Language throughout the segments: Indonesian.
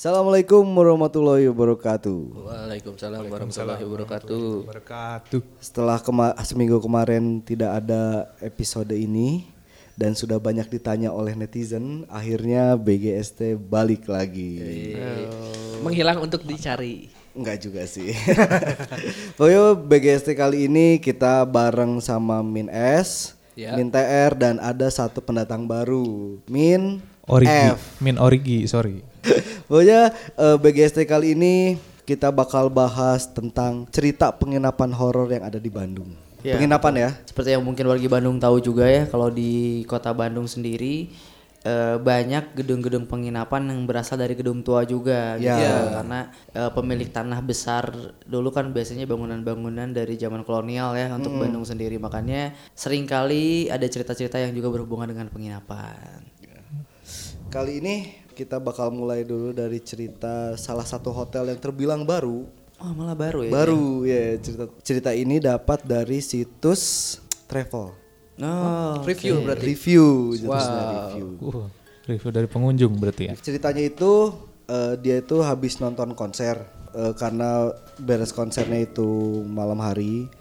Assalamualaikum warahmatullahi wabarakatuh. Waalaikumsalam warahmatullahi wabarakatuh. Wabarakatuh. Setelah kema- seminggu kemarin tidak ada episode ini dan sudah banyak ditanya oleh netizen, akhirnya BGST balik lagi. Menghilang untuk dicari. Enggak juga sih. Pokoknya BGST kali ini kita bareng sama Min S, Ya. Min TR dan ada satu pendatang baru, Min Origi. F. Min Origi, sorry. Pokoknya eh, BGST kali ini kita bakal bahas tentang cerita penginapan horor yang ada di Bandung. Ya, penginapan ya. Seperti yang mungkin warga Bandung tahu juga ya, kalau di kota Bandung sendiri eh, banyak gedung-gedung penginapan yang berasal dari gedung tua juga gitu. Ya. Karena eh, pemilik tanah besar dulu kan biasanya bangunan-bangunan dari zaman kolonial ya untuk Bandung sendiri. Makanya sering kali ada cerita-cerita yang juga berhubungan dengan penginapan. Kali ini kita bakal mulai dulu dari cerita salah satu hotel yang terbilang baru. Oh, malah baru ya. Baru ya cerita cerita ini dapat dari situs travel. Oh, Review berarti. Review jenisnya review. Uh, review dari pengunjung berarti ya. Ceritanya itu eh, dia itu habis nonton konser eh, karena beres konsernya itu malam hari.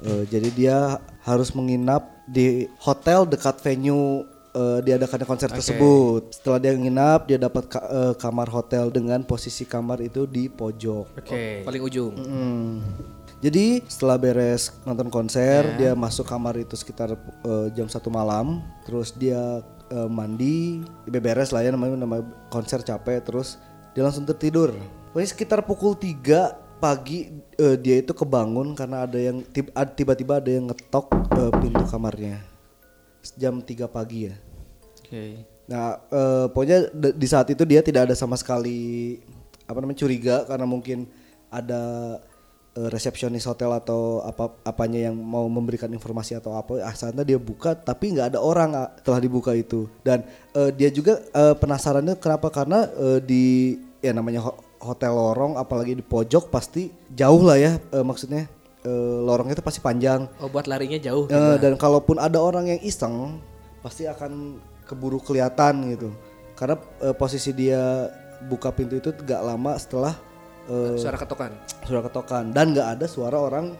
Eh, jadi dia harus menginap di hotel dekat venue eh, diadakannya konser tersebut. Setelah dia nginap, dia dapat ka- eh, kamar hotel dengan posisi kamar itu di pojok. Oke. Paling ujung. Hmm. Jadi setelah beres nonton konser, dia masuk kamar itu sekitar eh, jam satu malam. Terus dia eh, mandi, ya beres lah ya namanya, namanya konser capek. Terus dia langsung tertidur. Pokoknya sekitar pukul 3 pagi eh, dia itu kebangun karena ada yang tiba-tiba ada yang ngetok eh, pintu kamarnya. Jam 3 pagi ya. Oke. Nah, eh, pokoknya di saat itu dia tidak ada sama sekali apa namanya curiga karena mungkin ada eh, resepsionis hotel atau apa apanya yang mau memberikan informasi atau apa. Asalnya dia buka tapi nggak ada orang ah, telah dibuka itu. Dan eh, dia juga eh, penasarannya kenapa karena eh, di ya namanya ho- hotel lorong apalagi di pojok pasti jauh lah ya eh, maksudnya eh, lorongnya itu pasti panjang. Oh buat larinya jauh. Eh, dan kalaupun ada orang yang iseng pasti akan keburu kelihatan gitu karena eh, posisi dia buka pintu itu gak lama setelah eh, Suara ketokan. suara ketokan dan gak ada suara orang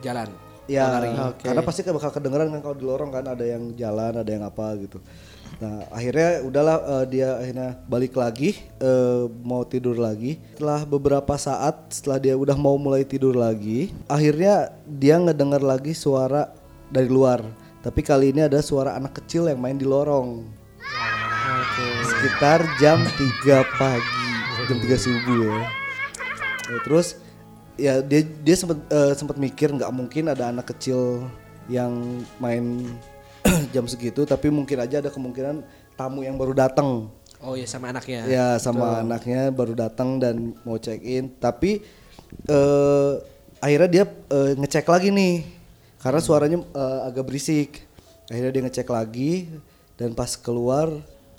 Jalan. ya Oke. karena pasti kan bakal kedengeran kan kalau di lorong kan ada yang jalan ada yang apa gitu nah akhirnya udahlah eh, dia akhirnya balik lagi eh, mau tidur lagi setelah beberapa saat setelah dia udah mau mulai tidur lagi akhirnya dia ngedengar lagi suara dari luar tapi kali ini ada suara anak kecil yang main di lorong. Sekitar jam 3 pagi. Jam 3 subuh ya. Ya, terus ya dia dia sempat eh, sempat mikir nggak mungkin ada anak kecil yang main jam segitu tapi mungkin aja ada kemungkinan tamu yang baru datang. Oh iya sama anaknya. ya sama anaknya baru datang dan mau check in. Tapi eh akhirnya dia eh, ngecek lagi nih karena suaranya eh, agak berisik akhirnya dia ngecek lagi dan pas keluar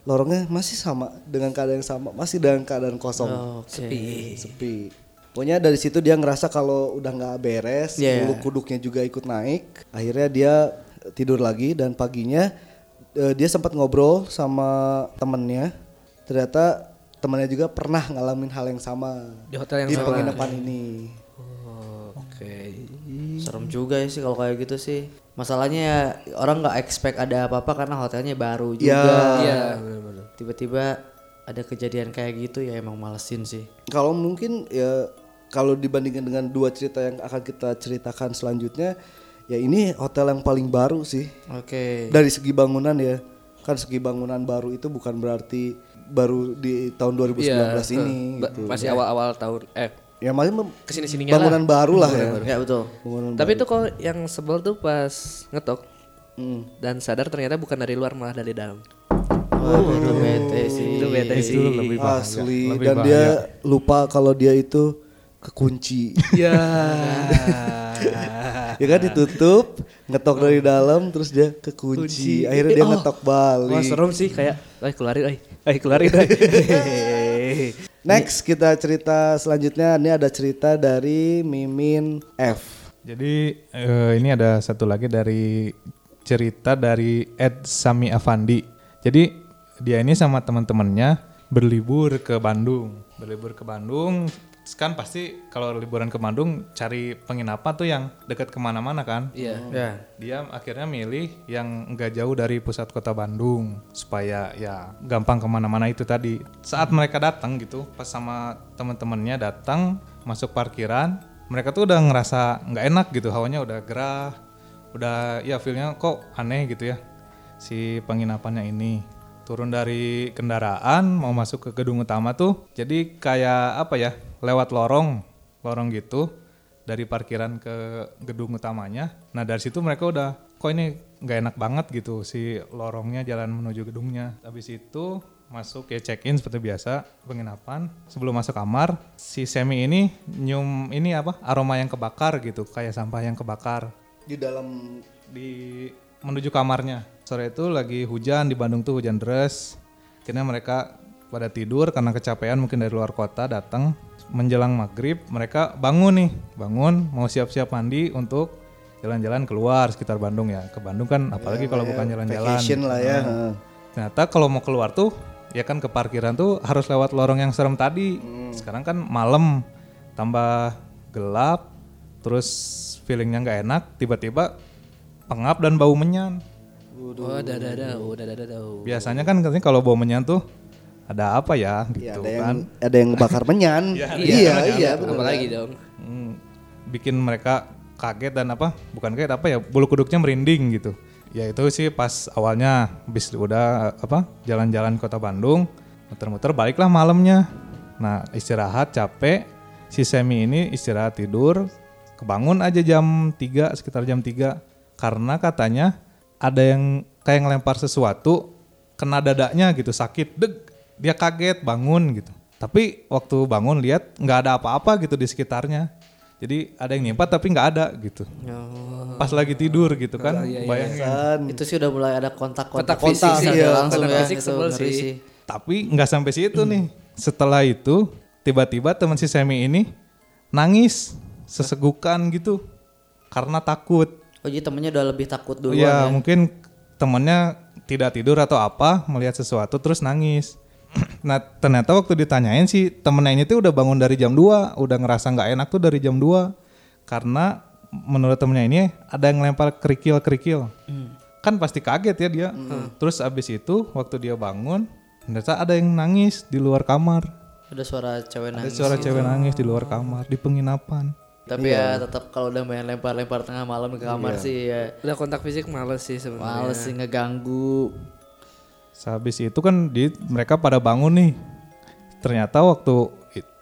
lorongnya masih sama dengan keadaan yang sama masih dengan keadaan kosong Oke. sepi. Pokoknya dari situ dia ngerasa kalau udah nggak beres, Yeah. bulu kuduknya juga ikut naik. Akhirnya dia tidur lagi dan paginya eh, dia sempat ngobrol sama temennya. Ternyata temannya juga pernah ngalamin hal yang sama Di hotel yang di sama. penginapan ini. Oh. Serem juga ya sih kalau kayak gitu sih. Masalahnya ya orang nggak expect ada apa-apa karena hotelnya baru juga. Iya. benar-benar. Tiba-tiba ada kejadian kayak gitu ya emang malesin sih. Kalau mungkin ya kalau dibandingkan dengan dua cerita yang akan kita ceritakan selanjutnya, ya ini hotel yang paling baru sih. Oke. dari segi bangunan ya kan segi bangunan baru itu bukan berarti baru di tahun 2019 Iya, ini gitu. Masih awal-awal tahun eh ya makanya mem- ke sini-sininya lah. bangunan baru lah ya Ya betul. bangunan Tapi itu kok yang sebel tuh pas ngetok Hmm. dan sadar ternyata bukan dari luar malah dari dalam. Wah, itu bete sih. Itu bete sih. Itu lebih bahaya. asli Lebih dan bahaya. dia lupa kalau dia itu kekunci Ya. ya kan ditutup ngetok dari dalam terus dia kekunci akhirnya dia Oh. ngetok balik Wah serem sih kayak, ay keluarin, ay, ay keluarin, ay. next kita cerita selanjutnya ini ada cerita dari Mimin F Jadi eh, ini ada satu lagi dari cerita dari Ed Sami Avandi. Jadi dia ini sama teman-temannya berlibur ke Bandung. Berlibur ke Bandung, kan pasti kalau liburan ke Bandung cari penginapan tuh yang dekat ke mana-mana kan. Iya. Ya. Dia akhirnya milih yang nggak jauh dari pusat kota Bandung supaya ya gampang ke mana-mana itu tadi. Saat mereka datang gitu, pas sama teman-temannya datang masuk parkiran, mereka tuh udah ngerasa nggak enak gitu, hawanya udah gerah, udah ya feelnya kok aneh gitu ya si penginapannya ini. Turun dari kendaraan mau masuk ke gedung utama tuh, jadi kayak apa ya lewat lorong, lorong gitu dari parkiran ke gedung utamanya. Nah dari situ mereka udah kok ini nggak enak banget gitu si lorongnya jalan menuju gedungnya. Habis itu masuk ya check in seperti biasa penginapan. Sebelum masuk kamar si Semi ini nyium ini apa aroma yang kebakar gitu kayak sampah yang kebakar Di dalam di menuju kamarnya. Sore itu lagi hujan di Bandung tuh hujan deras. Akhirnya mereka pada tidur karena kecapean mungkin dari luar kota datang menjelang maghrib mereka bangun nih bangun mau siap-siap mandi untuk jalan-jalan keluar sekitar Bandung ya ke Bandung kan apalagi kalau bukan jalan-jalan lah ya. Nah, heeh. ternyata kalau mau keluar tuh ya kan ke parkiran tuh harus lewat lorong yang serem tadi sekarang kan malam tambah gelap terus feelingnya nggak enak tiba-tiba pengap dan bau menyan Oh, ada ada ada, udah ada ada. biasanya kan katanya kalau bau menyan tuh ada apa ya? Iya, gitu ada yang kan. ada yang bakar menyan. Iya, iya, iya, bener. Apa lagi dong? Hmm, bikin mereka kaget dan apa? Bukan kaget apa ya? Bulu kuduknya merinding gitu. Ya itu sih pas awalnya bis udah apa? Jalan-jalan kota Bandung muter-muter baliklah malamnya. Nah istirahat capek si Semi ini istirahat tidur kebangun aja jam 3 sekitar jam 3 karena katanya ada yang kayak ngelempar sesuatu kena dadanya gitu sakit deg dia kaget bangun gitu tapi waktu bangun lihat nggak ada apa-apa gitu di sekitarnya jadi ada yang nyimpat tapi nggak ada gitu Oh. pas lagi tidur gitu kan bayangin Kan. Itu sih udah mulai ada kontak-kontak Kontak fisik fisik sih, ya, iya, langsung kontak ya. fisik itu ngeri sih. tapi nggak sampai situ nih setelah itu tiba-tiba teman si Semi ini nangis sesegukan gitu karena takut Oh jadi temennya udah lebih takut duluan ya ya. mungkin temennya tidak tidur atau apa melihat sesuatu terus nangis nah ternyata waktu ditanyain sih temennya ini tuh udah bangun dari jam 2 udah ngerasa nggak enak tuh dari jam 2 karena menurut temennya ini ada yang lempar kerikil-kerikil. Kan pasti kaget ya dia. Terus abis itu waktu dia bangun ternyata ada yang nangis di luar kamar. Ada suara cewek ada nangis. suara cewek nangis di luar kamar di penginapan. Tapi ya tetap kalau udah main lempar-lempar tengah malam ke kamar sih ya. Udah kontak fisik males sih sebenarnya. males sih ngeganggu. Sehabis itu kan di, mereka pada bangun nih. Ternyata waktu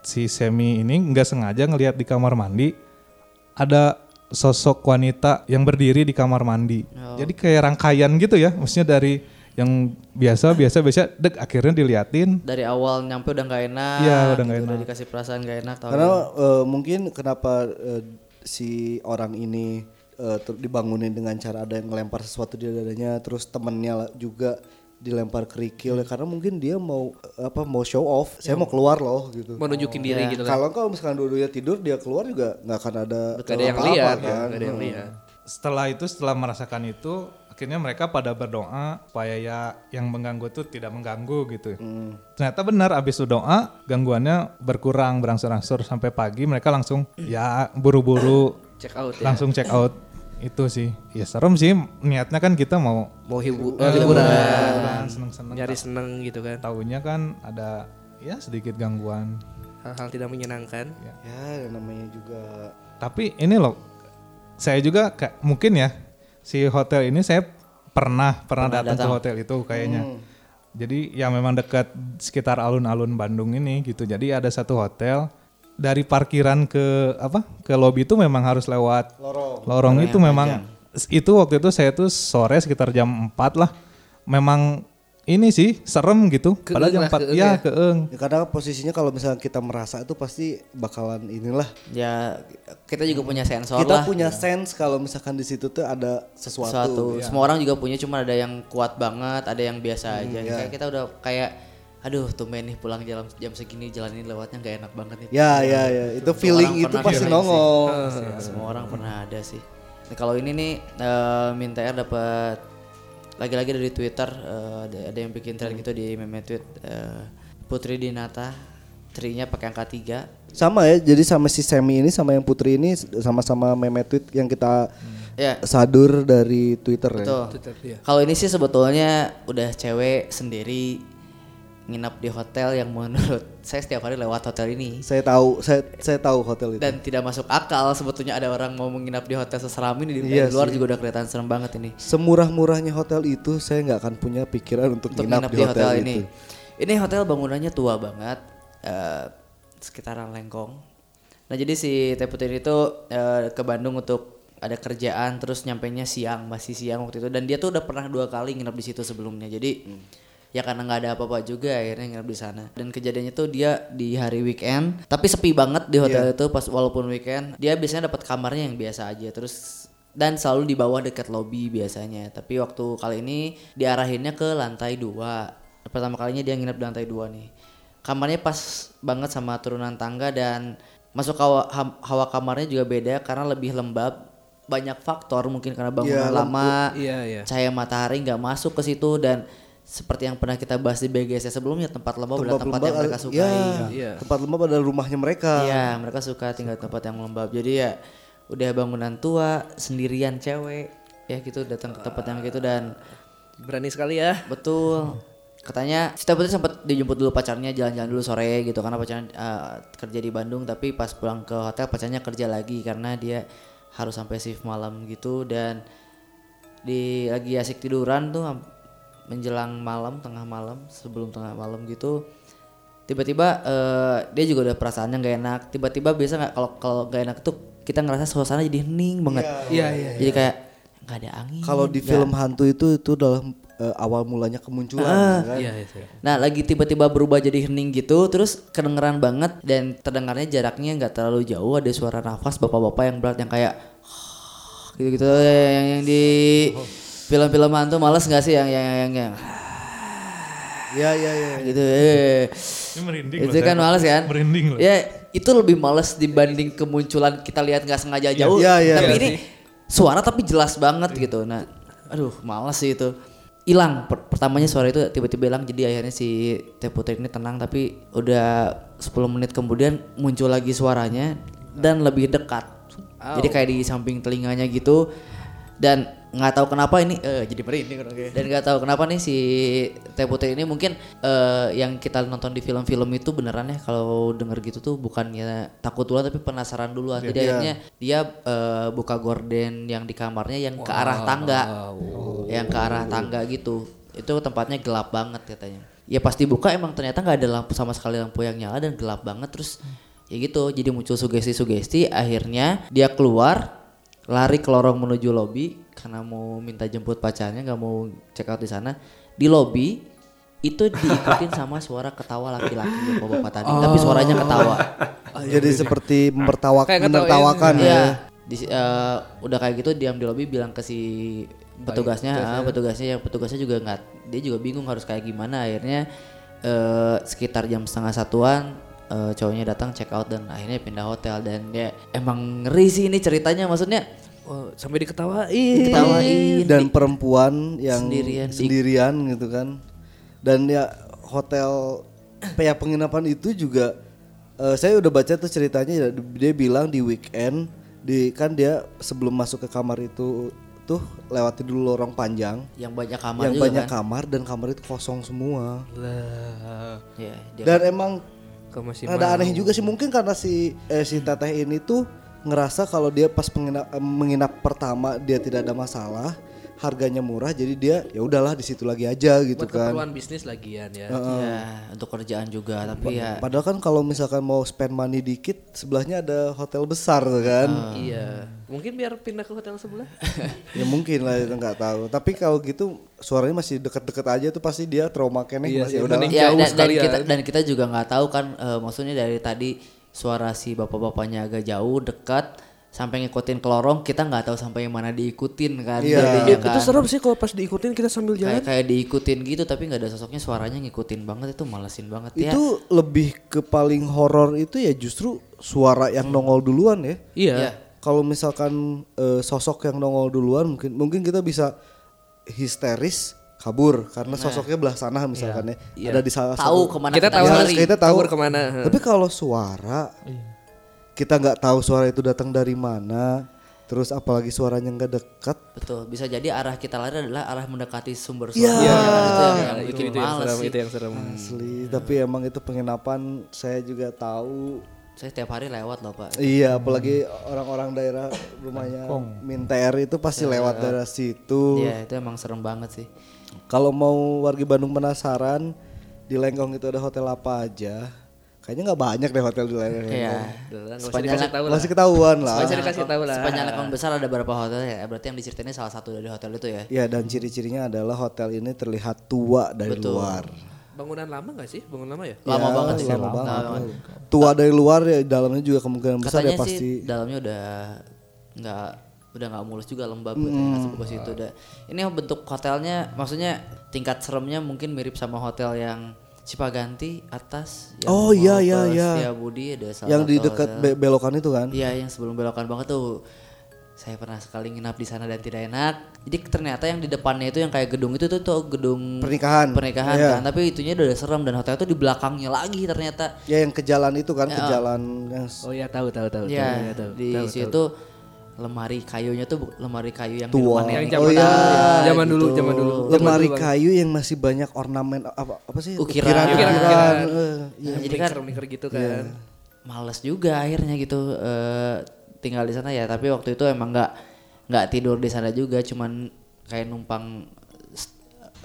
si Semi ini nggak sengaja ngelihat di kamar mandi ada sosok wanita yang berdiri di kamar mandi. Jadi kayak rangkaian gitu ya, maksudnya dari yang biasa biasa biasa dek akhirnya diliatin. Dari awal nyampe udah nggak enak. Iya, udah nggak Udah dikasih perasaan nggak enak. Tahu. Karena eh, mungkin kenapa eh, si orang ini eh, ter- dibangunin dengan cara ada yang ngelempar sesuatu di dadanya, terus temennya juga dilempar kerikil ya karena mungkin dia mau eh, apa mau show off saya mau keluar loh gitu Mau nunjukin diri gitu kan. kalau kalau misalkan dua-duanya tidur dia keluar juga nggak akan ada Gak ada yang lihat, kan. ya. Gak ada yang lihat. Setelah itu setelah merasakan itu akhirnya mereka pada berdoa supaya ya yang mengganggu itu tidak mengganggu gitu. Ternyata benar abis itu doa gangguannya berkurang berangsur-angsur sampai pagi mereka langsung ya buru-buru Check out ya. langsung check out itu sih. Ya serem sih niatnya kan kita mau Mau hibu eh, liburan, liburan seneng-seneng. nyari seneng gitu kan. Tahunya kan ada ya sedikit gangguan. Hal-hal tidak menyenangkan. ya namanya juga Tapi ini loh, saya juga kayak mungkin ya si hotel ini saya pernah pernah, datang, ke hotel itu kayaknya. Jadi ya memang dekat sekitar alun-alun Bandung ini gitu. Jadi ada satu hotel dari parkiran ke apa ke lobi itu memang harus lewat lorong lorong itu memang itu waktu itu saya tuh sore sekitar jam 4 lah. Memang ini sih serem gitu. Padahal jam lah, 4 keeng ya ya. keeng. Ya, karena posisinya kalau misalnya kita merasa itu pasti bakalan inilah Ya kita juga punya sensor kita lah. punya sense kalau misalkan di situ tuh ada sesuatu, Suatu. Semua orang juga punya, cuma ada yang kuat banget, ada yang biasa aja. Kayak kita udah kayak, aduh tumben nih pulang jam jam segini jalan ini lewatnya nggak enak banget nih. ya ya ya itu Semua feeling itu pasti sih. nongol Ya, semua orang pernah ada sih. Nah, kalau ini nih eh, Minta R dapat lagi-lagi dari Twitter eh, ada, ada yang bikin thread gitu di meme tweet. eh, Putri Dinata, trinya pakai angka 3. Sama ya, jadi sama si Semi ini sama yang Putri ini sama-sama meme tweet yang kita Ya, sadur dari Twitter ya. betul. Twitter, iya. Kalau ini sih sebetulnya udah cewek sendiri nginap di hotel yang menurut saya setiap hari lewat hotel ini Saya tahu, saya saya tahu hotel itu. dan tidak masuk akal sebetulnya ada orang mau menginap di hotel seseram ini di, Iya di luar sih. juga udah kelihatan serem banget ini. Semurah-murahnya hotel itu saya nggak akan punya pikiran untuk, untuk nginap, nginap di hotel, ini. itu. Ini hotel bangunannya tua banget, eh, sekitaran Lengkong. Nah jadi si Teh Putri itu eh, ke Bandung untuk ada kerjaan, terus nyampainya siang, masih siang waktu itu. Dan dia tuh udah pernah dua kali nginap di situ sebelumnya. Jadi ya karena nggak ada apa-apa juga akhirnya nginap di sana. Dan kejadiannya tuh dia di hari weekend, tapi sepi banget di hotel itu pas walaupun weekend. Dia biasanya dapat kamarnya yang biasa aja, terus dan selalu di bawah dekat lobby biasanya. Tapi waktu kali ini diarahinnya ke lantai dua. Pertama kalinya dia nginep di lantai dua nih. Kamarnya pas banget sama turunan tangga dan masuk hawa, hawa kamarnya juga beda karena lebih lembab. Banyak faktor mungkin karena bangunan lampu. lama, Iya, iya. cahaya matahari nggak masuk ke situ dan seperti yang pernah kita bahas di BGS sebelumnya tempat lembab adalah tempat yang mereka sukai. ya, Iya. tempat lembab adalah rumahnya mereka. Iya, mereka suka tinggal di tempat yang lembab. Jadi ya udah bangunan tua, sendirian cewek, ya gitu datang ke tempat yang gitu dan Berani sekali ya. betul. Katanya Sita Putri sempat dijemput dulu pacarnya jalan-jalan dulu sore gitu karena pacarnya eh, kerja di Bandung tapi pas pulang ke hotel pacarnya kerja lagi karena dia harus sampai shift malam gitu dan di lagi asik tiduran tuh menjelang malam tengah malam sebelum tengah malam gitu tiba-tiba eh, dia juga udah perasaannya nggak enak tiba-tiba biasa nggak kalau kalau nggak enak tuh kita ngerasa suasana jadi hening banget Iya, iya. jadi kayak nggak ada angin Kalau di nggak- film hantu itu itu adalah eh, awal mulanya kemunculan kan. Iya, itu. Nah lagi tiba-tiba berubah jadi hening gitu Terus kedengeran banget Dan terdengarnya jaraknya nggak terlalu jauh Ada suara nafas bapak-bapak yang berat Yang kayak Gitu-gitu yang, yang di film-film hantu males nggak sih yang yang yang, yang? Iya iya iya. gitu eh. Ini merinding Itu loh, kan males kan? Merinding loh. Ya itu lebih males dibanding kemunculan kita lihat nggak sengaja jauh. Iya, iya, Tapi iya ini suara tapi jelas banget gitu. Nah aduh males sih itu. Hilang. Per- pertamanya suara itu tiba-tiba hilang jadi akhirnya si Teh Putri ini tenang. Tapi udah 10 menit kemudian muncul lagi suaranya dan lebih dekat. Jadi kayak di samping telinganya gitu. Dan nggak tahu kenapa ini eh, jadi merinding oke. dan nggak tahu kenapa nih si Teh Putri ini mungkin eh, yang kita nonton di film-film itu beneran ya kalau denger gitu tuh bukannya takut dulu tapi penasaran dulu. Jadi akhirnya dia eh, buka gorden yang di kamarnya yang ke arah tangga. Yang ke arah tangga gitu. Itu tempatnya gelap banget katanya. Ya pasti buka emang ternyata nggak ada lampu sama sekali lampu yang nyala dan gelap banget terus ya gitu. Jadi muncul sugesti-sugesti akhirnya dia keluar lari ke lorong menuju lobby karena mau minta jemput pacarnya nggak mau check out di sana di lobby itu diikutin sama suara ketawa laki-laki bapak-bapak tadi tapi suaranya ketawa Jadi seperti mempertawak, Kayak ngetawain. menertawakan ya. Iya. Di, eh, udah kayak gitu diam di lobby bilang ke si petugasnya, ah, petugasnya yang petugasnya juga nggak, dia juga bingung harus kayak gimana. Akhirnya eh, sekitar jam setengah satuan eh, cowoknya datang check out dan akhirnya pindah hotel dan ya emang ngeri sih ini ceritanya maksudnya Oh, sampai diketawain. ketawain Dan perempuan yang Sendirian. sendirian, gitu kan. Dan ya hotel ya penginapan itu juga eh, saya udah baca tuh ceritanya dia bilang di weekend di kan dia sebelum masuk ke kamar itu tuh lewati dulu lorong panjang yang banyak kamar yang juga banyak kan. kamar dan kamar itu kosong semua. Lah, Ya, dia Dan emang kok masih ada aneh juga sih mungkin karena si eh, si teteh ini tuh ngerasa kalau dia pas penginap, eh, menginap pertama dia tidak ada masalah, harganya murah jadi dia ya udahlah di situ lagi aja gitu buat kan. keperluan bisnis lagian ya. ya, untuk kerjaan juga tapi ya Padahal kan kalau misalkan mau spend money dikit sebelahnya ada hotel besar kan. Iya. Mungkin biar pindah ke hotel sebelah. ya mungkin lah itu nggak tahu. Tapi kalau gitu suaranya masih deket-deket aja tuh pasti dia trauma keneh Iya masih sih, udah. ya jauh dan, dan sekalian. kita dan kita juga nggak tahu kan eh, maksudnya dari tadi suara si bapak-bapaknya agak jauh dekat sampai ngikutin ke lorong kita nggak tahu sampai mana diikutin kan Iya. jadinya itu kan. serem sih kalau pas diikutin kita sambil jalan. kayak kayak diikutin gitu tapi nggak ada sosoknya suaranya ngikutin banget itu malesin banget ya Itu lebih ke paling horor itu ya justru suara yang nongol duluan ya. Iya. Iya. kalau misalkan eh, sosok yang nongol duluan mungkin mungkin kita bisa histeris kabur karena sosoknya belah sana misalkan ya. Ada di salah Tahu satu ke mana Kita tahu Ya, hari kita tahu. kabur ke mana. Tapi kalau suara kita nggak tahu suara itu datang dari mana, terus apalagi suaranya nggak dekat. Betul, bisa jadi arah kita lari adalah arah mendekati sumber Iya. suara. itu yang, yang itu, bikin itu yang serem, sih. itu yang serem. Asli, tapi emang itu penginapan saya juga tahu. Saya tiap hari lewat loh pak. Iya, apalagi orang-orang daerah rumahnya Minter itu pasti lewat daerah situ. Iya itu emang serem banget sih. Kalau mau warga Bandung penasaran, di Lengkong itu ada hotel apa aja? Kayaknya nggak banyak deh hotel di Lengkong. Iya. Sepanjang- dikasih tahu lah. Masih ketahuan lah. Usah dikasih tahu lah. Sepanjang Lekong besar ada berapa hotel ya? Berarti yang diceritain ini salah satu dari hotel itu ya? Ya dan ciri-cirinya adalah hotel ini terlihat tua dari Betul. luar. Bangunan lama gak sih? Bangunan lama ya? Lama Ya, banget sih. lama Lama banget. banget. Tua dari luar ya dalamnya juga kemungkinan besar Katanya ya pasti. sih dalamnya udah nggak udah nggak mulus juga lembab gitu ya, nggak sebagus itu udah. Ini bentuk hotelnya maksudnya tingkat seremnya mungkin mirip sama hotel yang Cipaganti atas yang Oh, iya, iya, ke iya. Setiabudi ada salah Yang di dekat be- belokan itu kan? Iya yang sebelum belokan banget tuh saya pernah sekali nginap di sana dan tidak enak. Jadi ternyata yang di depannya itu yang kayak gedung itu tuh, tuh gedung Pernikahan. pernikahan Iya. kan. Tapi itunya udah serem dan hotel itu di belakangnya lagi ternyata. Ya yang ke jalan itu kan, ke jalan yang Oh iya tahu tahu tahu. tahu, Ya tahu, di tahu, situ lemari kayunya tuh lemari kayu yang di Tua. rumah Yang nenek zaman Oh, iya. dulu, zaman dulu, zaman dulu. lemari kayu yang masih banyak ornamen apa apa sih? Ukiran. ukiran. Ukiran-ukiran. Eh, Ya, Yang jadi kan mingker gitu kan. males juga akhirnya gitu eh, tinggal di sana ya. Tapi waktu itu emang nggak nggak tidur di sana juga, cuman kayak numpang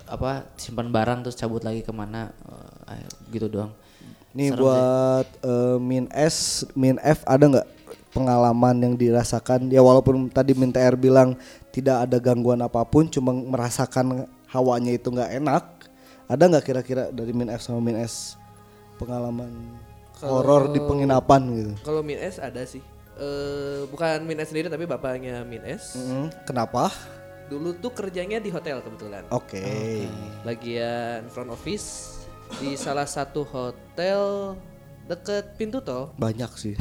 apa simpan barang terus cabut lagi ke mana eh, gitu doang. Nih buat eh, min S, min F ada nggak pengalaman yang dirasakan? Ya walaupun tadi min TR bilang tidak ada gangguan apa pun, cuma merasakan hawanya itu nggak enak. Ada nggak kira-kira dari min F sama min S pengalaman horor di penginapan gitu? Kalau Min S ada sih. Eh bukan Min S sendiri tapi bapaknya Min S. Mm, Kenapa? Dulu tuh kerjanya di hotel kebetulan. Oke. Bagian front office di salah satu hotel deket pintu tol. Banyak sih.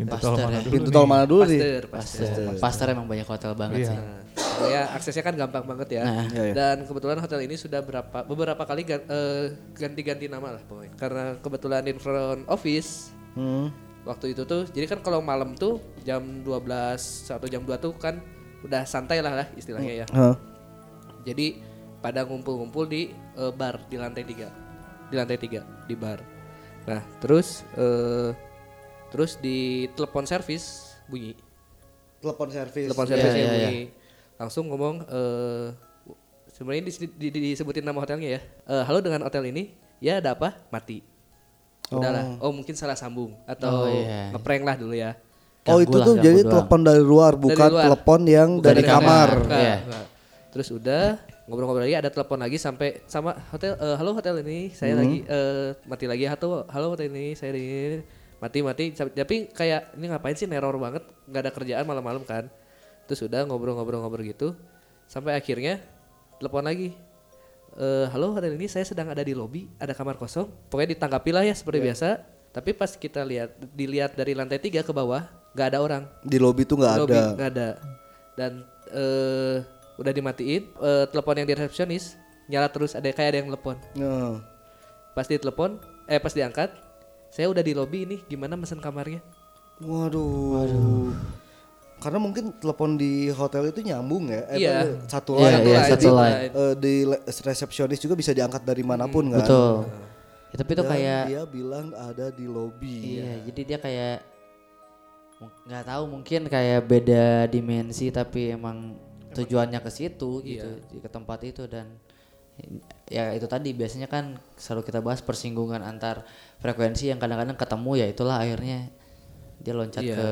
Pintu Pasteur tol mana ya. dulu Pintu tol mana dulu nih? Pasteur, Pasteur. Pasteur. Pasteur emang banyak hotel banget Iya. sih. Nah, ya aksesnya kan gampang banget ya. Nah. Iya, iya. Dan kebetulan hotel ini sudah berapa beberapa kali eh, ganti-ganti nama lah pokoknya. Karena kebetulan di front office Hmm. waktu itu tuh jadi kan kalau malam tuh jam 12 atau jam 2 tuh kan udah santai lah lah istilahnya ya. Hah. Jadi pada ngumpul-ngumpul di eh, bar di lantai tiga, di lantai tiga di bar. Nah terus eh, terus di telepon servis bunyi, Telepon servis. telepon Iya, servisnya iya, bunyi, langsung ngomong eh, sebenarnya di, di- di- disebutin nama hotelnya ya. Eh, Halo dengan hotel ini, ya ada apa? Mati. Udahlah, oh mungkin salah sambung atau Oh, iya. ngeprank lah dulu ya. Oh itu lah, tuh jadi telepon dari luar bukan luar. telepon yang Bukan dari, dari kamar. kamar. Iya. enggak. Terus udah ngobrol-ngobrol lagi ada telepon lagi sampai sama hotel eh, halo hotel ini saya lagi eh, mati lagi halo halo hotel ini saya ini mati mati tapi kayak ini ngapain sih neror banget nggak ada kerjaan malam-malam kan terus udah ngobrol-ngobrol-ngobrol gitu sampai akhirnya telepon lagi eh, halo hotel ini saya sedang ada di lobi ada kamar kosong pokoknya ditanggapi lah ya seperti biasa tapi pas kita lihat dilihat dari lantai tiga ke bawah nggak ada orang Di lobi tuh nggak ada. nggak ada. Dan eh udah dimatiin, eh, telepon yang di resepsionis nyala terus ada kayak ada yang telepon. Nah. Pas ditelepon, eh pas diangkat, saya udah di lobby ini, gimana mesen kamarnya? Waduh. Karena mungkin telepon di hotel itu nyambung ya. Eh, Iya. Satu Iya, line. iya, Jadi, satu line. eh, di resepsionis juga bisa diangkat dari mana pun kan. Betul. Ya, tapi itu Dan kayak dia bilang ada di lobi. Iya, jadi dia kayak nggak tahu mungkin kayak beda dimensi tapi emang tujuannya ke situ gitu, di- ke tempat itu dan ya itu tadi biasanya kan selalu kita bahas persinggungan antar frekuensi yang kadang-kadang ketemu ya itulah akhirnya dia loncat Iya. ke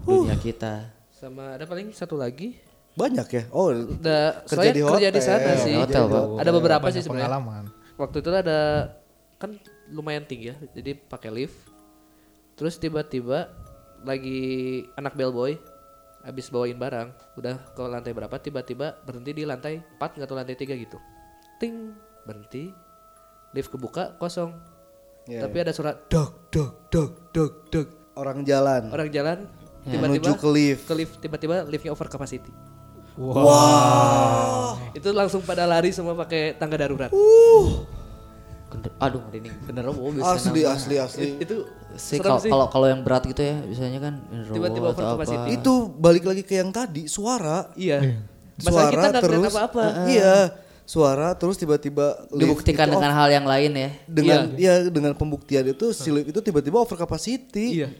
dunia kita. Sama ada paling satu lagi. Banyak ya. Oh, Udah Kerja saya di kerja di hotel. sana sih. Hotel, Pak. Ada beberapa Banyak sih sebenarnya. pengalaman. Waktu itu ada kan lumayan tinggi ya, jadi pakai lift. Terus tiba-tiba lagi anak bellboy habis bawain barang, udah ke lantai berapa tiba-tiba berhenti di lantai 4 nggak tahu lantai 3 gitu. Ting, berhenti. Lift kebuka kosong. Iya, Tapi ada surat dok dok dok dok dok. Orang jalan orang jalan menuju tiba-tiba ke lift. ke lift tiba-tiba liftnya over capacity. Itu langsung pada lari semua pakai tangga darurat. Bener- Aduh, ini bener oh, bisa Asli nambah. asli asli. Itu Sih kalau kalau yang berat gitu ya biasanya kan Tiba-tiba atau over capacity. apa. Itu balik lagi ke yang tadi, suara. Iya. Masalah kita nggak ngeliat apa-apa. Iya, suara terus tiba-tiba dibuktikan dengan hal yang lain ya. dengan ya dengan pembuktian itu si lift itu tiba-tiba over capacity. Iya.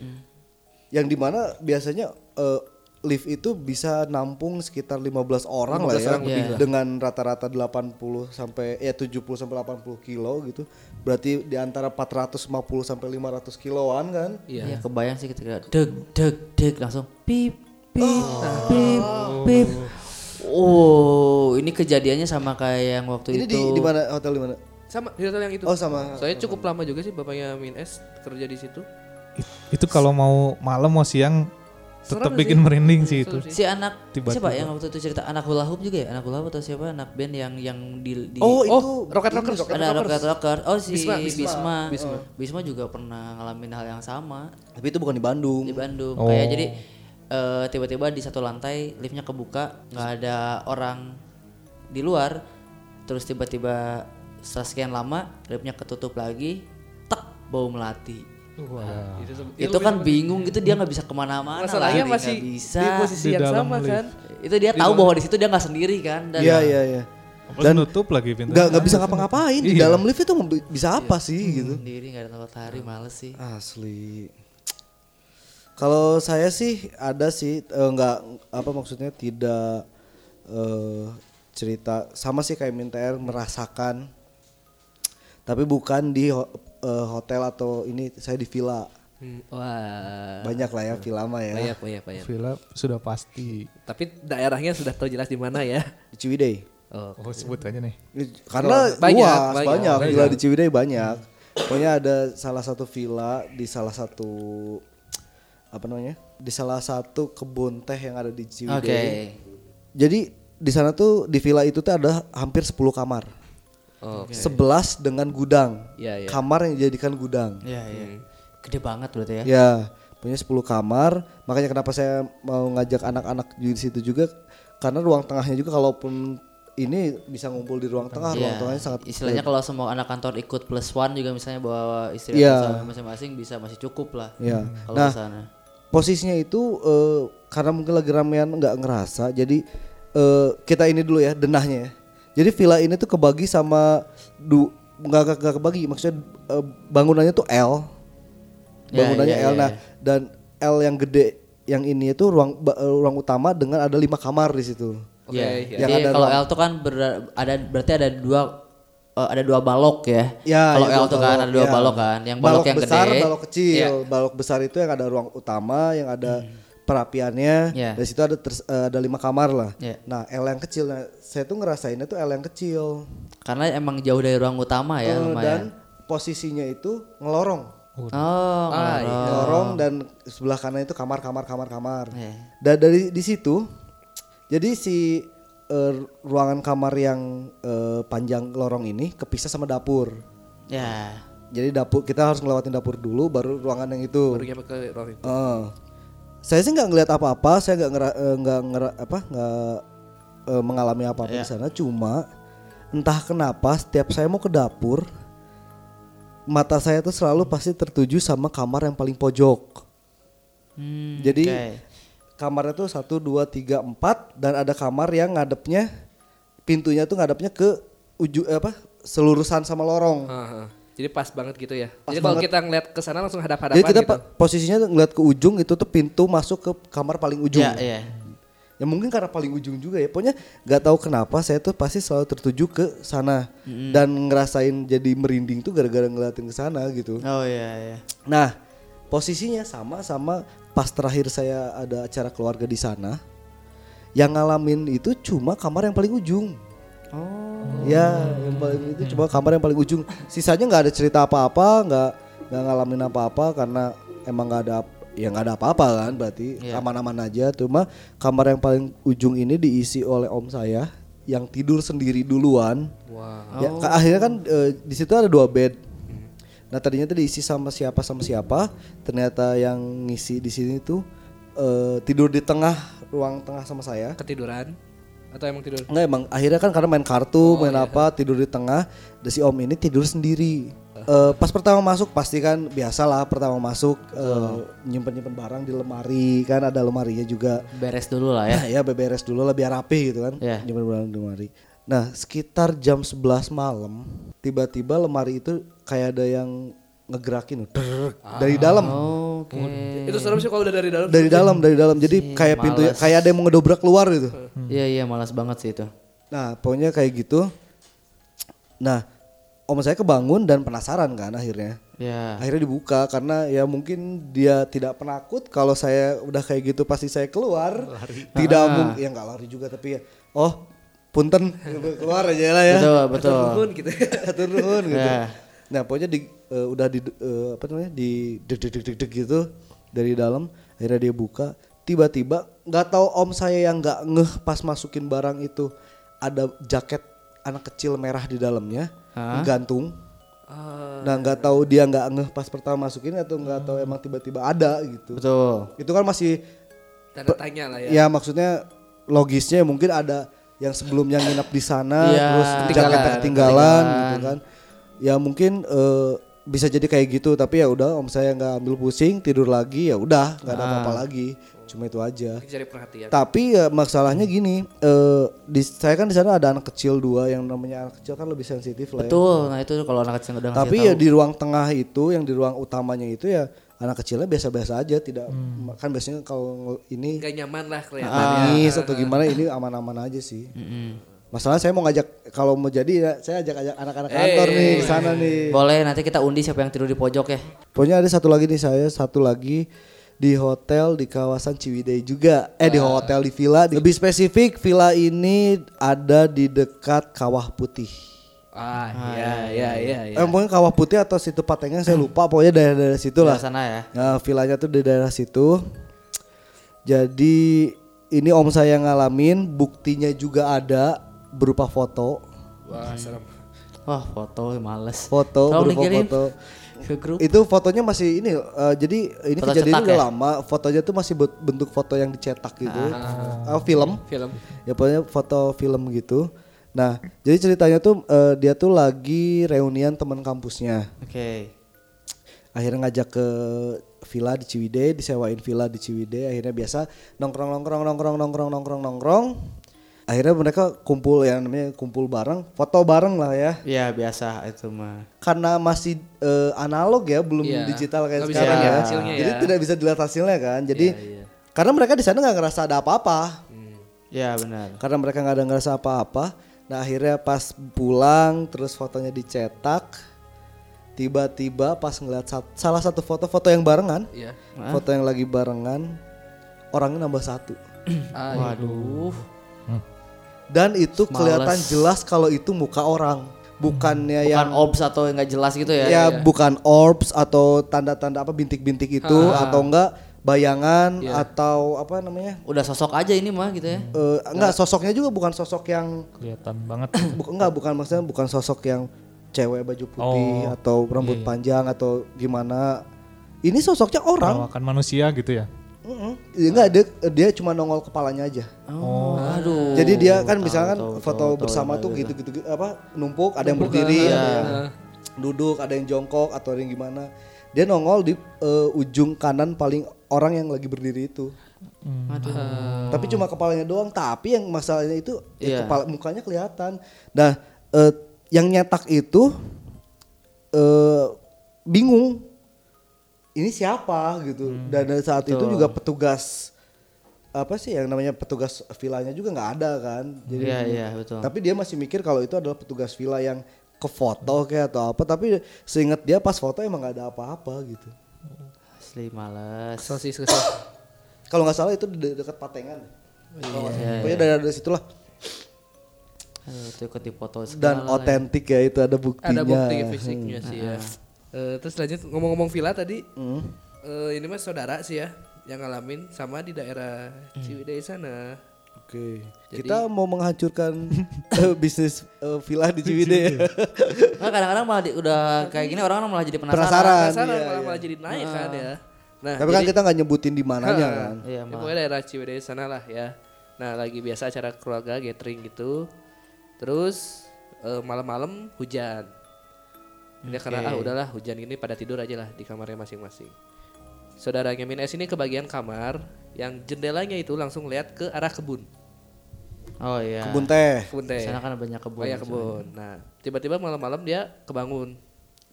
Yang di mana biasanya eh, lift itu bisa nampung sekitar 15 orang lah 15 ya orang lebih lah. dengan rata-rata 80 sampai ya 70 sampai 80 kilo gitu. Berarti di antara 450 sampai 500 kiloan kan. Iya. Iya, kebayang sih ketika deg deg deg langsung pip pip pip pip. Oh, ini kejadiannya sama kayak yang waktu Ini itu. di di mana hotel di mana? Sama di hotel yang itu. Oh sama. Saya cukup lama juga sih bapaknya Min S kerja di situ. It- itu kalau mau malam mau siang tetap bikin sih. merinding sih itu. Si anak Tiba-tiba. siapa yang waktu itu cerita anak hula hoop juga ya? Anak hula hoop atau siapa? Anak band yang yang di, di Oh, itu Oh, Rocket ini. Rocket ada. Rocket Rocker. Oh si Bisma, Bisma. Bisma. Bisma. Bisma juga pernah ngalamin hal yang sama Tapi itu bukan di Bandung. di Bandung. Oh. Kayak jadi eh, tiba-tiba di satu lantai liftnya kebuka, nggak ada orang di luar. Terus tiba-tiba setelah sekian lama liftnya ketutup lagi, tek bau melati. Itu, se- itu kan bingung gitu dia nggak bisa ke mana-mana masalahnya lari masih nggak bisa. di posisi Di yang sama lift. kan. itu dia tahu bahwa di situ dia nggak sendiri kan dan Iya iya iya. Dan nutup lagi pintu. Nggak nggak bisa ngapa-ngapain di Iya. dalam lift itu bisa apa sih gitu. sendiri nggak ada matahari males sih Asli. Kalau saya sih ada sih eh, nggak apa maksudnya tidak eh, cerita sama sih kayak Minter merasakan tapi bukan di ho- eh, hotel atau ini saya di villa. Hmm, Wah. Banyak lah ya villa mah ya. Banyak, banyak, banyak. Villa sudah pasti. Tapi daerahnya sudah tahu jelas di mana ya. Di Ciwidey. Oh. Oh sebut aja nih. Karena Banyak, luas, banyak, banyak, banyak. villa di Ciwidey banyak. Pokoknya ada salah satu villa di salah satu apa namanya? Di salah satu kebun teh yang ada di oke Ciwidey. Jadi di sana tuh di villa itu tuh ada hampir 10 kamar. Oh. 11 dengan gudang. Iya, iya. Kamar yang dijadikan gudang. ya ya gede banget berarti ya Ya, punya 10 kamar. Makanya kenapa saya mau ngajak anak-anak di situ juga karena ruang tengahnya juga kalaupun ini bisa ngumpul di ruang tengah, ruang Iya. tengahnya sangat istilahnya kalau semua anak kantor ikut plus one juga misalnya bawa istri Iya. suami masing-masing bisa masih cukup lah Iya. kalau Nah, sana posisinya itu eh, karena mungkin lagi ramean nggak ngerasa jadi eh, kita ini dulu ya denahnya ya jadi villa ini tuh kebagi sama du nggak nggak- kebagi maksudnya eh, bangunannya tuh L Ya, bangunannya ya, L ya, nah ya. dan L yang gede yang ini itu ruang ruang utama dengan ada lima kamar di situ Oke, Iya. ya. Yang Jadi ada kalau ruang- L tuh kan ber- ada berarti ada dua eh, ada dua balok ya. Ya, kalau ya, L dua tuh kan balok, ada dua ya. balok kan. Yang balok, yang besar, gede. balok kecil. Iya. Balok besar itu yang ada ruang utama, yang ada perapiannya. Iya. Dari situ ada ters- eh, ada lima kamar lah. Iya. Nah, L yang kecil, nah, saya tuh ngerasainnya tuh L yang kecil. Karena emang jauh dari ruang utama ya Eh, dan lumayan. posisinya itu ngelorong. Oh, Ah, ngelorong. iya. Ngelorong dan sebelah kanan itu kamar, kamar, kamar, kamar. Iya. Dan dari di situ, jadi si eh, ruangan kamar yang eh, panjang lorong ini kepisah sama dapur. Ya. Jadi dapur kita harus ngelewatin dapur dulu, baru ruangan yang itu. Baru nyampe ke ruang itu. Eh, saya sih nggak ngelihat apa-apa, saya nggak ngera, eh, nggak ngera, apa nggak eh, mengalami apa-apa di sana. Cuma entah kenapa setiap saya mau ke dapur, mata saya tuh selalu pasti tertuju sama kamar yang paling pojok. Hmm, Jadi. Kamarnya tuh satu dua tiga empat dan ada kamar yang ngadepnya pintunya tuh ngadepnya ke ujung eh, apa selurusan sama lorong. Ah. Jadi pas banget gitu ya. Pas Jadi kalau banget. kita ngeliat ke sana langsung hadap-hadapan Jadi kita gitu. posisinya ngeliat ke ujung itu tuh pintu masuk ke kamar paling ujung. Ya, iya. Ya mungkin karena paling ujung juga ya. Pokoknya nggak tahu kenapa saya tuh pasti selalu tertuju ke sana dan ngerasain jadi merinding tuh gara-gara ngeliatin ke sana gitu. Oh iya iya. Nah, posisinya sama sama pas terakhir saya ada acara keluarga di sana. Yang ngalamin itu cuma kamar yang paling ujung. Oh. Ya, yang paling itu cuma kamar yang paling ujung. Sisanya nggak ada cerita apa-apa, nggak nggak ngalamin apa-apa karena emang nggak ada ya nggak ada apa-apa kan berarti Iya. aman-aman aja. Cuma kamar yang paling ujung ini diisi oleh om saya yang tidur sendiri duluan. Wow. Ya, ka- akhirnya kan eh, di situ ada dua bed. Nah tadinya tuh diisi sama siapa sama siapa, ternyata yang ngisi di sini tuh eh, tidur di tengah ruang tengah sama saya. Ketiduran. Atau emang tidur? Enggak emang akhirnya kan karena main kartu, main apa, tidur di tengah. Dan si om ini tidur sendiri. Eh, pas pertama masuk pasti kan biasa lah pertama masuk eh, nyimpen-nyimpen barang di lemari kan ada lemarinya juga. Beres dulu lah ya. Ya, beberes dulu lah biar rapi gitu kan. Iya. Nyimpen barang di lemari. Nah, sekitar jam 11 malam tiba-tiba lemari itu kayak ada yang ngegerakin drrrr, dari dalam. Oke. Itu serem sih kalau udah dari dalam. Dari dalam, dari dalam. Jadi kayak pintu kayak ada yang mau ngedobrak keluar gitu. Iya iya malas banget sih itu. Nah, pokoknya kayak gitu. Nah, om saya kebangun dan penasaran kan akhirnya. Ya. Akhirnya dibuka karena ya mungkin dia tidak penakut kalau saya udah kayak gitu pasti saya keluar. Tidak mungkin ya nggak lari juga tapi ya oh punten keluar aja lah ya. Betul betul. Turun gitu. Atur nuhun gitu. Nah, pokoknya di eh, udah di eh, apa namanya? di deg deg deg deg deg gitu dari dalam akhirnya dia buka tiba-tiba nggak tahu om saya yang nggak ngeh pas masukin barang itu ada jaket anak kecil merah di dalamnya Hah? gantung Ah, nah nggak tahu dia nggak ngeh pas pertama masukin atau nggak tahu emang tiba-tiba ada gitu Betul. itu kan masih tanda tanya lah ya. ya maksudnya logisnya mungkin ada yang sebelumnya nginap di sana Iya, terus ketinggalan. jaketnya ketinggalan gitu kan ya mungkin eh, bisa jadi kayak gitu tapi ya udah om saya nggak ambil pusing tidur lagi ya udah nggak ada apa-apa lagi cuma itu aja Cari perhatian. tapi ya masalahnya gini eh di saya kan di sana ada anak kecil dua yang namanya anak kecil kan lebih sensitif lah ya Betul. Nah itu kalau anak kecil udah tapi tahu. ya di ruang tengah itu yang di ruang utamanya itu ya anak kecilnya biasa-biasa aja tidak kan biasanya kalau ini Gak nyaman lah kelihatannya. nangis atau gimana ini aman-aman aja sih. Masalah saya mau ngajak kalau mau jadi ya saya ajak-ajak anak-anak kantor nih ke sana nih. Boleh nanti kita undi siapa yang tidur di pojok ya. Pokoknya ada satu lagi nih saya satu lagi di hotel di kawasan Ciwidey juga. Eh di hotel di villa. Lebih spesifik villa ini ada di dekat Kawah Putih. Ah, iya iya iya iya. Eh, pokoknya Kawah Putih atau situ Patengan saya lupa. Pokoknya daerah-daerah situ lah. Di sana ya. Nah, villanya tuh di daerah situ. Jadi ini om saya ngalamin, buktinya juga ada berupa foto. Wah, serem. Wah foto males. Foto Tolong berupa dikirim foto. ke grup. Itu fotonya masih ini eh, jadi ini Foto kejadian udah ya? lama, fotonya tuh masih bentuk foto yang dicetak gitu. Ah, film. Film. Ya pokoknya foto film gitu. Nah, jadi ceritanya tuh eh, dia tuh lagi reunian teman kampusnya. Oke. akhirnya ngajak ke villa di Ciwidey disewain villa di Ciwidey akhirnya biasa nongkrong nongkrong nongkrong nongkrong nongkrong nongkrong akhirnya mereka kumpul ya namanya kumpul bareng foto bareng lah ya Iya biasa itu mah. karena masih eh, analog ya belum Iya. digital kayak Nggak bisa sekarang ya hasilnya jadi ya. tidak bisa dilihat hasilnya kan jadi Iya, iya. karena mereka di sana nggak ngerasa ada apa-apa Ya benar. karena mereka nggak ada ngerasa apa-apa nah akhirnya pas pulang terus fotonya dicetak tiba-tiba pas ngeliat sat- salah satu foto-foto yang barengan Iya. foto yang lagi barengan orangnya nambah satu Ah, Waduh. dan itu Males. kelihatan jelas kalau itu muka orang bukannya Bukan yang obs atau yang nggak jelas gitu ya. ya bukan orbs atau tanda-tanda apa bintik-bintik itu atau enggak bayangan atau apa namanya? Udah sosok aja ini mah gitu ya. Eh, enggak sosoknya juga bukan sosok yang kelihatan banget. Bu- enggak bukan maksudnya bukan sosok yang cewek baju putih Oh, atau rambut panjang atau gimana. Ini sosoknya orang. Perawakan manusia gitu ya? Mm-mm. Ya, enggak dia dia cuma nongol kepalanya aja. Oh, aduh. Jadi dia kan misalkan tahu, foto tahu, tahu, bersama tuh gitu-gitu apa numpuk, ada yang berdiri, ada yang duduk, ada yang jongkok atau ada yang gimana. Dia nongol di eh, ujung kanan paling orang yang lagi berdiri itu. Aduh. Tapi cuma kepalanya doang, tapi yang masalahnya itu ya Iya. kepala mukanya kelihatan. Nah, eh, yang nyetak itu eh bingung ini siapa gitu. Dan dari saat itu juga petugas apa sih yang namanya petugas villanya juga nggak ada kan. Jadi Iya iya betul. tapi dia masih mikir kalau itu adalah petugas villa yang ke foto kayak atau apa tapi seingat dia pas foto emang nggak ada apa-apa gitu Asli males. Kesel sih, kesel. kalau nggak salah itu de- dekat Patengan nggak salah. pokoknya dari dari situlah Aduh, itu ikut dipoto segala dan lah. otentik ya itu ada buktinya Ada bukti fisiknya sih ya. Eh, terus lanjut ngomong-ngomong villa tadi. Hmm. eh, ini mah saudara sih ya yang ngalamin sama di daerah Ciwidey sana. Oke, kita mau menghancurkan eh, bisnis eh, villa di Ciwidey. ya. Nah, kadang-kadang malah di- udah kayak gini orang malah jadi penasaran. Penasaran. Penasaran iya, malah iya. malah jadi naik kan ya. Nah, Tapi kan jadi- kita nggak nyebutin di mananya kan. Iya Ya, pokoknya daerah Ciwidey sana lah ya. Nah lagi biasa acara keluarga gathering gitu. Terus eh, malam-malam hujan. Ini karena ah udahlah hujan ini pada tidur aja lah di kamarnya masing-masing. Saudaranya Min S ini kebagian kamar yang jendelanya itu langsung lihat ke arah kebun. Oh iya. Kebun teh. Kebun teh. Sana kan banyak kebun. ya kebun. Nah, tiba-tiba malam-malam dia kebangun.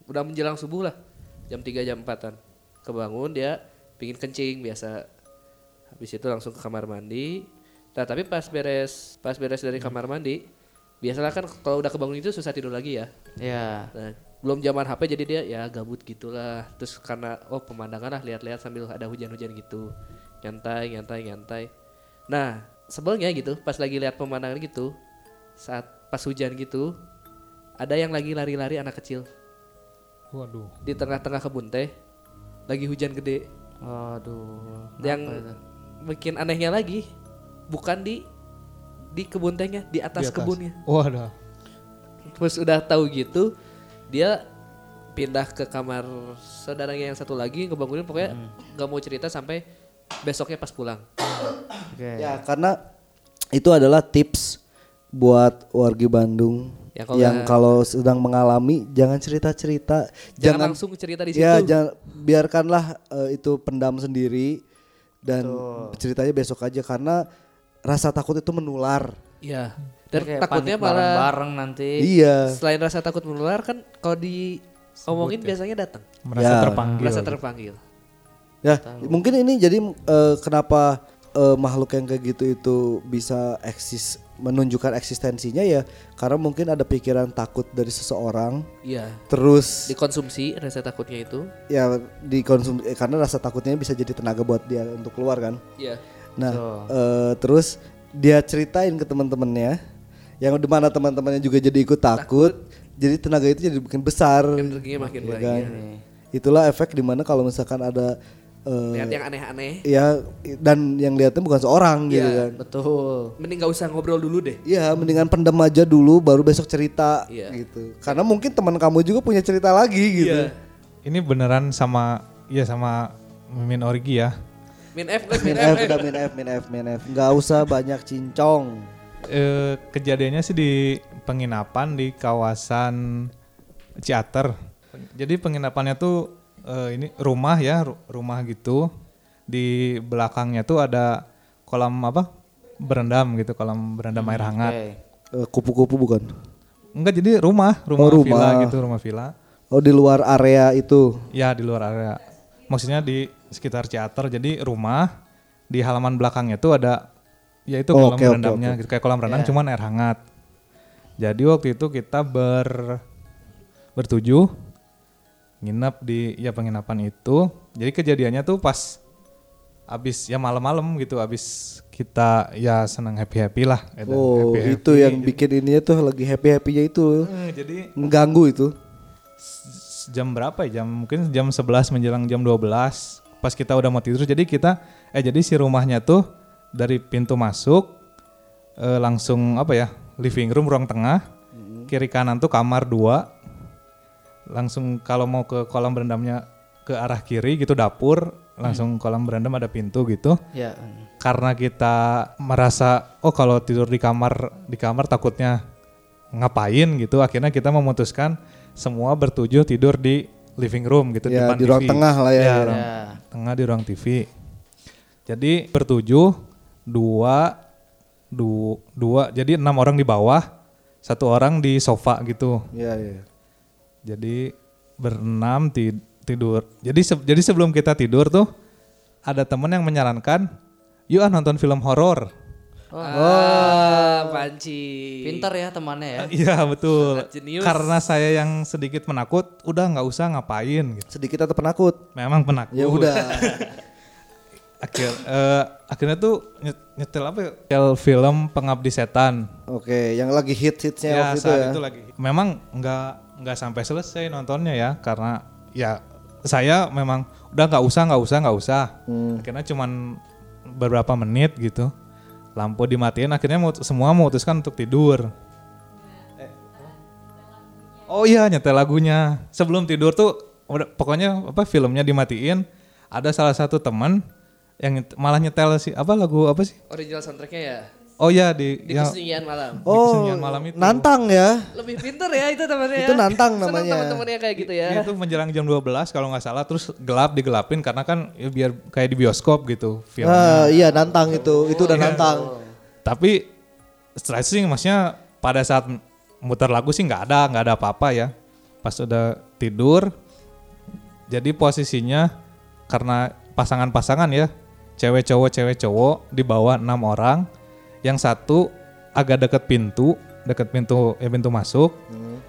Udah menjelang subuh lah. Jam 3 jam 4-an. Kebangun dia pingin kencing biasa. Habis itu langsung ke kamar mandi. Nah, tapi pas beres pas beres dari kamar mandi, biasalah kan kalau udah kebangun itu susah tidur lagi ya. Iya. Nah, belum zaman HP jadi dia ya gabut gitulah. Terus karena oh pemandangan lah lihat-lihat sambil ada hujan-hujan gitu. Nyantai, nyantai, nyantai. Nah, sebelnya gitu pas lagi lihat pemandangan gitu, saat pas hujan gitu, ada yang lagi lari-lari anak kecil Waduh. di tengah-tengah kebun teh. Lagi hujan gede. Aduh. yang bikin anehnya lagi bukan di di kebun tehnya, di atas, Di atas. kebunnya. Waduh. Terus udah tahu gitu, dia pindah ke kamar saudaranya yang satu lagi ngebangunin pokoknya nggak mau cerita sampai besoknya pas pulang. Oke. Ya, karena itu adalah tips buat wargi Bandung Ya, kalau yang kalau sedang mengalami jangan cerita-cerita, Jangan, langsung cerita di situ. Ya, jangan biarkanlah eh, itu pendam sendiri dan ceritanya besok aja karena rasa takut itu menular. Iya. Dan Kayak takutnya malah bareng-bareng nanti. Iya. selain rasa takut menular kan kalau di omongin biasanya datang. Merasa Ya. terpanggil. Merasa terpanggil. Ya, mungkin ini jadi eh, kenapa eh, makhluk yang kayak gitu itu bisa eksis menunjukkan eksistensinya ya karena mungkin ada pikiran takut dari seseorang Iya. terus Dikonsumsi rasa takutnya itu. ya dikonsumsi eh, karena rasa takutnya bisa jadi tenaga buat dia untuk keluar kan. Iya. Nah, Betul. eh, terus dia ceritain ke teman-temannya yang di mana teman-temannya juga jadi ikut takut, jadi tenaga itu jadi makin besar. Energinya makin ya banyak. kan? Itulah efek di mana kalau misalkan ada eh, Lihat yang aneh-aneh. ya dan yang lihatnya bukan seorang gitu Iya. kan. Betul. Mending gak usah ngobrol dulu deh. Iya, mendingan pendem aja dulu baru besok cerita Iya. gitu. Karena mungkin teman kamu juga punya cerita lagi gitu. Iya. Ini beneran sama ya sama Mimin Orgi ya. Min F, Min min F, F. udah min F, min F, min F. Nggak usah banyak cincong. Eh, kejadiannya sih di penginapan di kawasan Ciater. Jadi penginapannya tuh eh, ini rumah ya, ru- rumah gitu. Di belakangnya tuh ada kolam apa? Berendam gitu, kolam berendam air hangat. Eh, Kupu-kupu bukan? Enggak jadi rumah, rumah, Oh, villa rumah. gitu, rumah villa. Oh di luar area itu. Ya di luar area. Maksudnya di sekitar Ciater. Jadi rumah di halaman belakangnya tuh ada ya itu Oh, kolam oke, berendamnya oke. gitu kayak kolam renang cuman air hangat. Jadi waktu itu kita ber bertujuh nginep di ya penginapan itu. Jadi kejadiannya tuh pas abis ya malam-malam gitu abis kita ya senang happy happy lah gitu. Oh Happy-happy. itu yang bikin ininya tuh lagi happy happynya itu Eh, jadi mengganggu itu. jam berapa ya? Jam mungkin jam 11 menjelang jam 12. Pas kita udah mau tidur jadi kita eh jadi si rumahnya tuh dari pintu masuk eh, langsung apa ya? living room ruang tengah. Kiri kanan tuh kamar dua. Langsung kalau mau ke kolam berendamnya ke arah kiri gitu dapur, langsung kolam berendam ada pintu gitu. Ya. Karena kita merasa oh kalau tidur di kamar di kamar takutnya ngapain gitu, akhirnya kita memutuskan semua bertujuh tidur di living room gitu Ya, depan di ruang TV. tengah lah ya. ruang Ya. tengah di ruang TV. Jadi bertujuh dua du, dua jadi enam orang di bawah, satu orang di sofa gitu. Iya iya. Jadi berenam ti- tidur. Jadi se- jadi sebelum kita tidur tuh ada temen yang menyarankan, yuk ah nonton film horor. Ah, panci. Pintar ya temannya ya. Iya betul. Karena saya yang sedikit penakut, udah nggak usah ngapain. Gitu. Sedikit atau penakut? Memang penakut. Ya udah. Akhir, eh, akhirnya tuh nyet- nyetel apa? ya? Nyetel film Pengabdi Setan. Oke, yang lagi hit hitsnya ya waktu itu saat ya. itu lagi. Memang nggak nggak sampai selesai nontonnya ya, karena ya saya memang udah nggak usah nggak usah nggak usah. Hmm. Akhirnya cuman beberapa menit gitu. Lampu dimatiin, akhirnya mau, semua memutuskan untuk tidur. Eh, Oh iya nyetel lagunya. Sebelum tidur tuh pokoknya apa filmnya dimatiin. Ada salah satu teman yang nyet- malah nyetel sih apa lagu apa sih? Original soundtracknya ya. Oh ya di, Di ya, kesunyian malam. Oh, kesunyian malam itu. nantang ya. Lebih pinter ya itu temannya. Itu ya. nantang namanya. teman-temannya kayak gitu ya. itu menjelang jam 12 kalau nggak salah terus gelap digelapin karena kan ya biar kayak di bioskop gitu filmnya. Ah, iya nantang itu. Itu udah nantang. Tapi stressing maksudnya pada saat muter lagu sih nggak ada nggak ada apa-apa ya. Pas udah tidur jadi posisinya karena pasangan-pasangan ya cewek cowok cewek cowok di bawah enam orang yang satu agak deket pintu deket pintu ya pintu masuk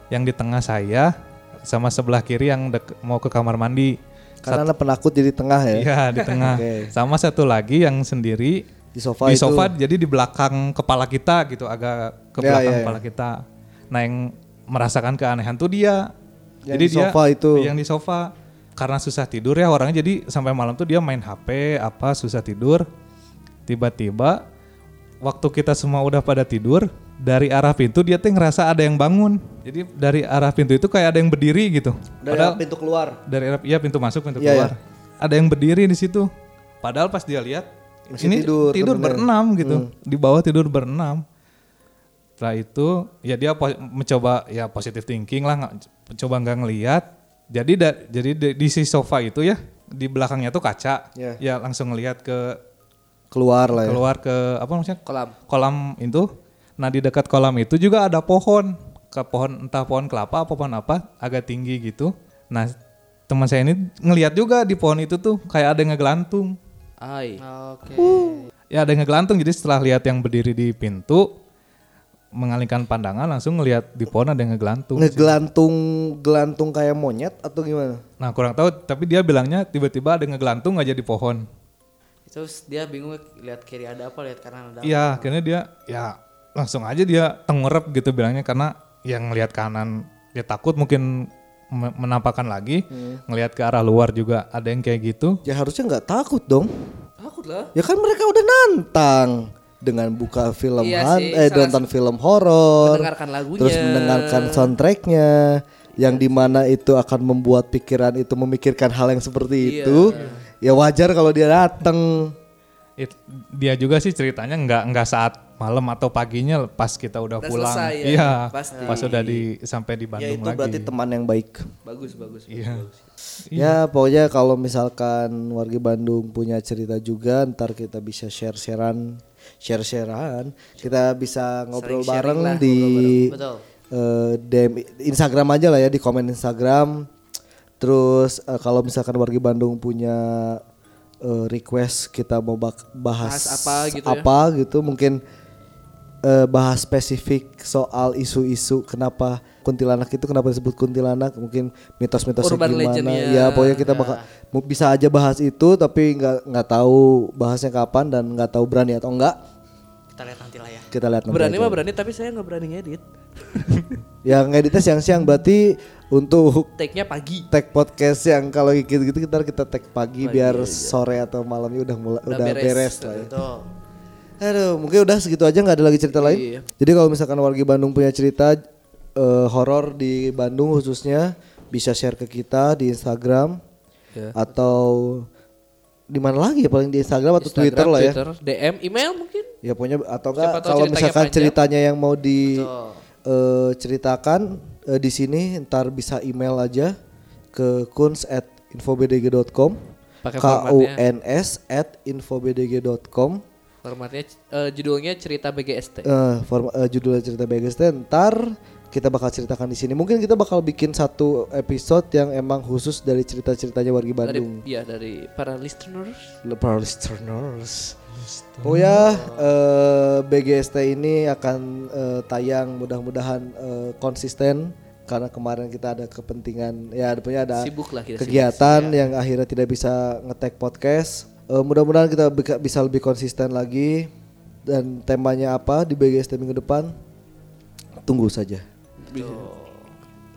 yang di tengah saya sama sebelah kiri yang dek- mau ke kamar mandi Karena anak penakut jadi tengah ya. Iya di tengah Oke. sama satu lagi yang sendiri Di sofa di itu. sofa jadi di belakang kepala kita gitu agak ke Ya, belakang ya, ya. kepala kita nah yang merasakan keanehan tuh dia Yang jadi di dia sofa itu. yang di sofa karena susah tidur ya orangnya jadi sampai malam tuh dia main HP apa susah tidur tiba-tiba waktu kita semua udah pada tidur dari arah pintu dia tuh ngerasa ada yang bangun. Jadi dari arah pintu itu kayak ada yang berdiri gitu. Dari padahal pintu keluar. dari arah iya pintu masuk pintu Iya, keluar. Ada yang berdiri di situ. Padahal pas dia lihat Masih ini tidur, tidur, berenam gitu. Di bawah tidur berenam. Setelah itu ya dia mencoba ya positive thinking lah nggak- coba nggak ngelihat jadi da- jadi di, di si sofa itu ya di belakangnya tuh kaca. Iya. ya langsung ngelihat ke Keluar lah ya. keluar ke apa maksudnya Kolam. kolam itu nah di dekat kolam itu juga ada pohon ke pohon entah pohon kelapa apa pohon apa agak tinggi gitu nah teman saya ini ngelihat juga di pohon itu tuh kayak ada yang ngegelantung Ai. Oke. ya ada yang ngegelantung jadi setelah lihat yang berdiri di pintu mengalihkan pandangan langsung ngelihat di pohon ada yang ngegelantung Ngegelantung gelantung kayak monyet atau gimana? nah kurang tahu tapi dia bilangnya tiba-tiba ada yang ngegelantung aja di pohon Terus dia bingung lihat kiri ada apa, lihat kanan ada apa. Iya, akhirnya dia ya langsung aja dia tengerep gitu bilangnya karena yang ngelihat kanan dia takut mungkin me- menampakkan lagi, ngelihat ke arah luar juga ada yang kayak gitu. Ya harusnya nggak takut dong. Takut lah. Ya kan mereka udah nantang dengan buka film Iya han- sih, eh nonton film horor, Mendengarkan lagunya. terus mendengarkan soundtracknya, yang di mana itu akan membuat pikiran itu memikirkan hal yang seperti Iya. itu. Ya wajar kalau dia datang. It- dia juga sih ceritanya nggak nggak saat malam atau paginya pas kita udah, Udah pulang. selesai ya, Iya, pasti. pas udah di sampai di Ya Bandung itu lagi. berarti teman yang baik. Bagus, bagus. Iya. Ya pokoknya kalau misalkan warga Bandung punya cerita juga ntar kita bisa share-sharean share-sharean kita bisa ngobrol Sering bareng lah, di Betul. eh, DM Instagram aja lah ya di komen Instagram terus eh, kalau misalkan warga Bandung punya eh, request kita mau bahas, Bahas apa gitu ya. apa gitu mungkin eh, bahas spesifik soal isu-isu kenapa kuntilanak itu kenapa disebut kuntilanak mungkin mitos-mitosnya gimana legend-nya. ya pokoknya kita bakal mu- bisa aja bahas itu tapi nggak nggak tahu bahasnya kapan dan nggak tahu berani atau enggak Kita lihat nanti lah ya. kita lihat nanti Berani aja. mah berani tapi saya nggak berani ngedit. yang ngeditnya siang-siang berarti untuk Take-nya pagi. tag podcast yang kalau gitu-gitu kita kita tag pagi biar sore atau malamnya udah mulai Udah udah, beres. beres, lah ya. Betul. Aduh, mungkin udah segitu aja nggak ada lagi cerita lain. Iya. Jadi kalau misalkan warga Bandung punya cerita eh, horor di Bandung khususnya bisa share ke kita di Instagram Ya. atau di mana lagi ya paling di Instagram atau Instagram, Twitter lah ya. Twitter, DM, email mungkin. Ya pokoknya atau enggak kalau ceritanya misalkan panjang. ceritanya yang mau di eh, ceritakan eh, di sini ntar bisa email aja ke kuns at infobdg.com k u n s at infobdg.com Formatnya eh, judulnya cerita BGST. eh form, eh, judulnya cerita BGST ntar kita bakal ceritakan di sini mungkin kita bakal bikin satu episode yang emang khusus dari cerita-ceritanya warga dari Bandung iya dari para listeners. para listeners. Oh ya, eh, BGST ini akan eh, tayang mudah-mudahan eh, konsisten karena kemarin kita ada kepentingan ya punya ada Sibuk lah kita, kegiatan yang akhirnya tidak bisa ngetek podcast. Eh, mudah-mudahan kita bisa lebih konsisten lagi dan temanya apa di BGST minggu depan tunggu saja.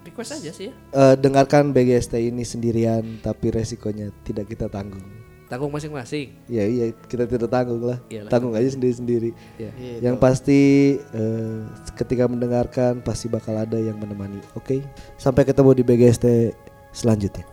Request aja sih ya. Eh, dengarkan BGST ini sendirian tapi resikonya tidak kita tanggung. Tanggung masing-masing. Ya iya kita tidak tanggung lah. Iyalah. Tanggung aja sendiri-sendiri. Iya. Yang pasti eh, ketika mendengarkan pasti bakal ada yang menemani. Oke. Sampai ketemu di BGST selanjutnya.